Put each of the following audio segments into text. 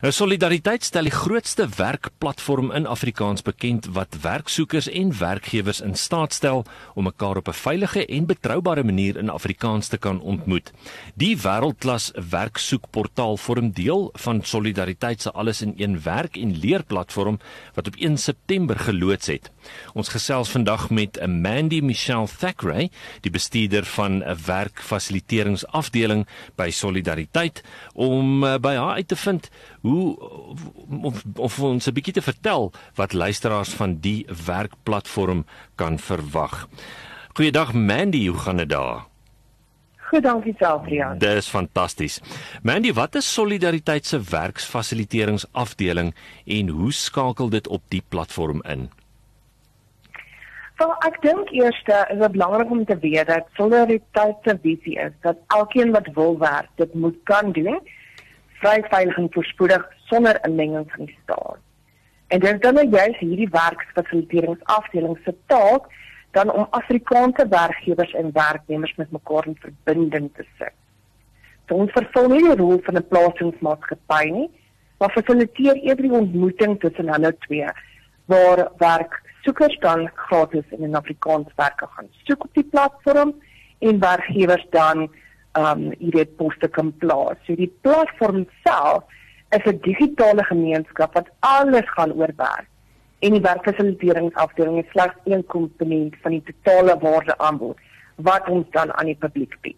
Nou Solidariteit stel die grootste werkplatform in Afrikaans bekend wat werksoekers en werkgewers in staat stel om mekaar op 'n veilige en betroubare manier in Afrikaans te kan ontmoet. Die wêreldklas werksoekportaal vorm deel van Solidariteit se alles in een werk en leer platform wat op 1 September geloods het. Ons gesels vandag met Mandy Michelle Thackeray, die bestuurder van 'n werkfasiliteeringsafdeling by Solidariteit om uh, by haar uit te vind hoe of, of ons 'n bietjie te vertel wat luisteraars van die werkplatform kan verwag. Goeiedag Mandy, hoe gaan dit daar? Goed, dankie Adrian. Dis fantasties. Mandy, wat is Solidariteit se werksfasiliteeringsafdeling en hoe skakel dit op die platform in? Wel, ek dink eers is dit belangrik om te weet dat Solidariteit se visie is dat elkeen wat wil werk, dit moet kan doen vry veilig en voorspoedig sonder inmenging van die staat. En dit is dan nou juist hierdie werksfasiliteeringsafdeling se taak dan om Afrikaanse werkgewers en werknemers met mekaar in verbinding te sit. So ons vervul nie die rol van 'n plasingsmaatskappy nie, maar fasiliteer eerder die ontmoeting tussen hulle twee waar werksoekers dan gratis in 'n Afrikaans werk gaan soek op die platform en werkgewers dan um jy weet poste kan plaas. So die platform self is 'n digitale gemeenskap wat alles gaan oor werk. En die werkfasiliteeringsafdeling is slegs een komponent van die totale waarde aanbod wat ons dan aan die publiek bied.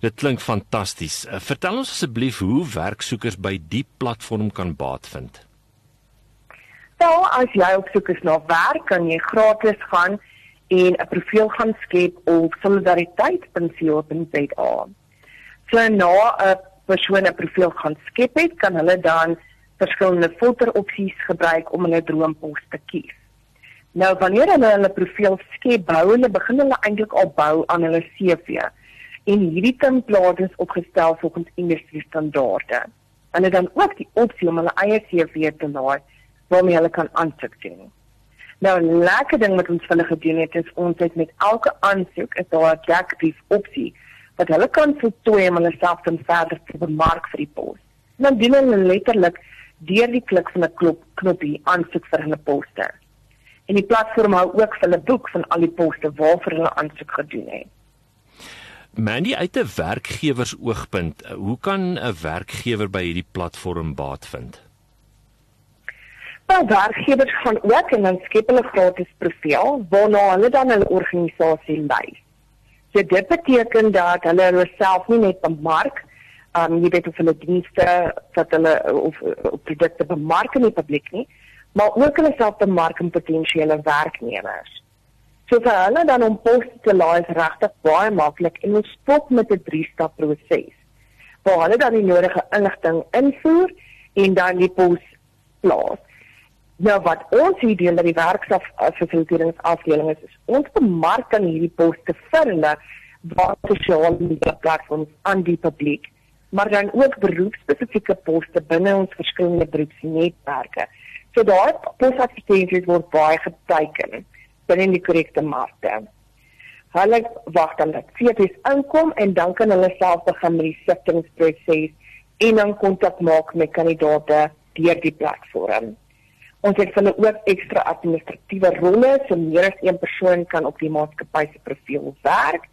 Dit klink fantasties. Uh, vertel ons asseblief hoe werksoekers by die platform kan baat vind. Nou, as jy op soek is na werk, kan jy gratis gaan en 'n profiel gaan skep op solidariteit.co.za. So na 'n persoon 'n profiel gaan skep het, kan hulle dan verskillende filteropsies gebruik om hulle droompos te kies. Nou wanneer hulle hulle profiel skep, bou hulle begin hulle eintlik al bou aan hulle CV. En hierdie template is opgestel volgens industrie standaarde. Hulle dan ook die opsie om hulle eie CV te laai waarmee hulle kan aansoek doen. Nou 'n lekker ding wat ons vinnig gedoen het is ons het met elke aansoek is daar 'n jackbrief opsie wat hulle kan voltooi om hulle self dan verder te bemark vir die pos. En dan doen hulle letterlik deur die klik van 'n knop knoppie aansoek vir hulle poste. En die platform hou ook vir hulle boek van al die poste waarvoor hulle aansoek gedoen het. Mandy uit 'n werkgewersoogpunt, hoe kan 'n werkgewer by hierdie platform baat vind? Nou werkgewers gaan ook en dan skep hulle gratis profiel waarna hulle dan hulle organisasie lei. So dit beteken dat hulle hulle self nie net bemark, um jy weet of hulle dienste wat hulle of, of produkte bemark in die publiek nie, maar ook hulle self bemark aan potensiële werknemers. So vir hulle dan om poste te laai is regtig baie maklik en ons stop met 'n drie-stap proses. Waar hulle dan die nodige inligting invoer en dan die pos plaas. Nou wat ons hier doen by die werksfasiliteeringsafdeling is, is ons bemark aan hierdie poste vir hulle waar sosiale media platforms aan die publiek, maar dan ook beroepspesifieke poste binne ons verskillende beroepsnetwerke. So daai posadvertensies word baie geteken binne die korrekte markte. Hulle wag dan dat CV's inkom en dan kan hulle self begin met die siftingproses en dan kontak maak met kandidaate deur die platform. Ons het hulle ook ekstra administratiewe rolle, so meer as een persoon kan op die maatskappy se profiel werk.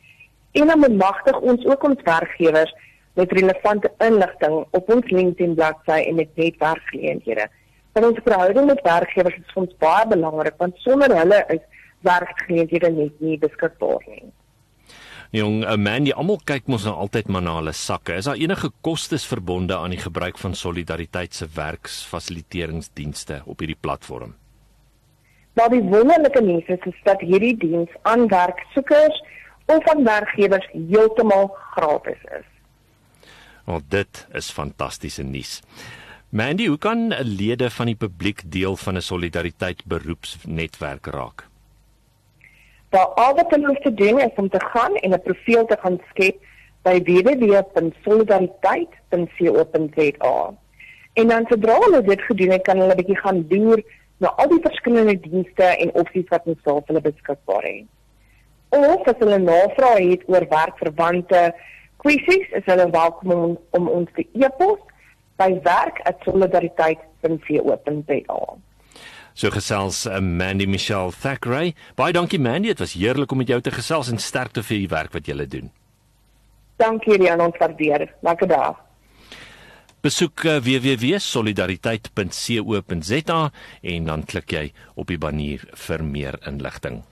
En dan bemagtig ons ook ons werkgewers met relevante inligting op ons LinkedIn bladsy en met netwerkgeleenthede. Want ons verhouding met werkgewers is vir ons baie belangrik want sonder hulle is werkgeleenthede net nie beskikbaar nie. Jong, 'n man, die almal kyk mos nou altyd maar na hulle sakke. Is daar enige kostes verbonde aan die gebruik van solidariteit se werksfasiliteeringsdienste op hierdie platform? Maar die wonderlike nuus is, is dat hierdie diens aan werksoekers of aan werkgewers heeltemal gratis is. Want dit is fantastiese nuus. Mandy, hoe kan lede van die publiek deel van 'n solidariteit beroepsnetwerk raak? Daar al wat hulle moet doen is om te gaan en 'n profiel te gaan skep by www.solidariteit.co.za. En dan sodra hulle dit gedoen het, kan hulle 'n bietjie gaan deur na al die verskillende dienste en opsies wat ons daar vir hulle beskikbaar het. Of as hulle navrae het oor werkverwante kwessies, is hulle welkom om, om ons te e-pos by werk@solidariteit.co.za. So gesels uh, Mandy Michelle Thackeray. Baie dankie Mandy, dit was heerlik om met jou te gesels en sterkte vir die werk wat jy lê doen. Dankie Rian, ons waardeer. Lekker dag. Besoek uh, www.solidariteit.co.za en dan klik jy op die banner vir meer inligting.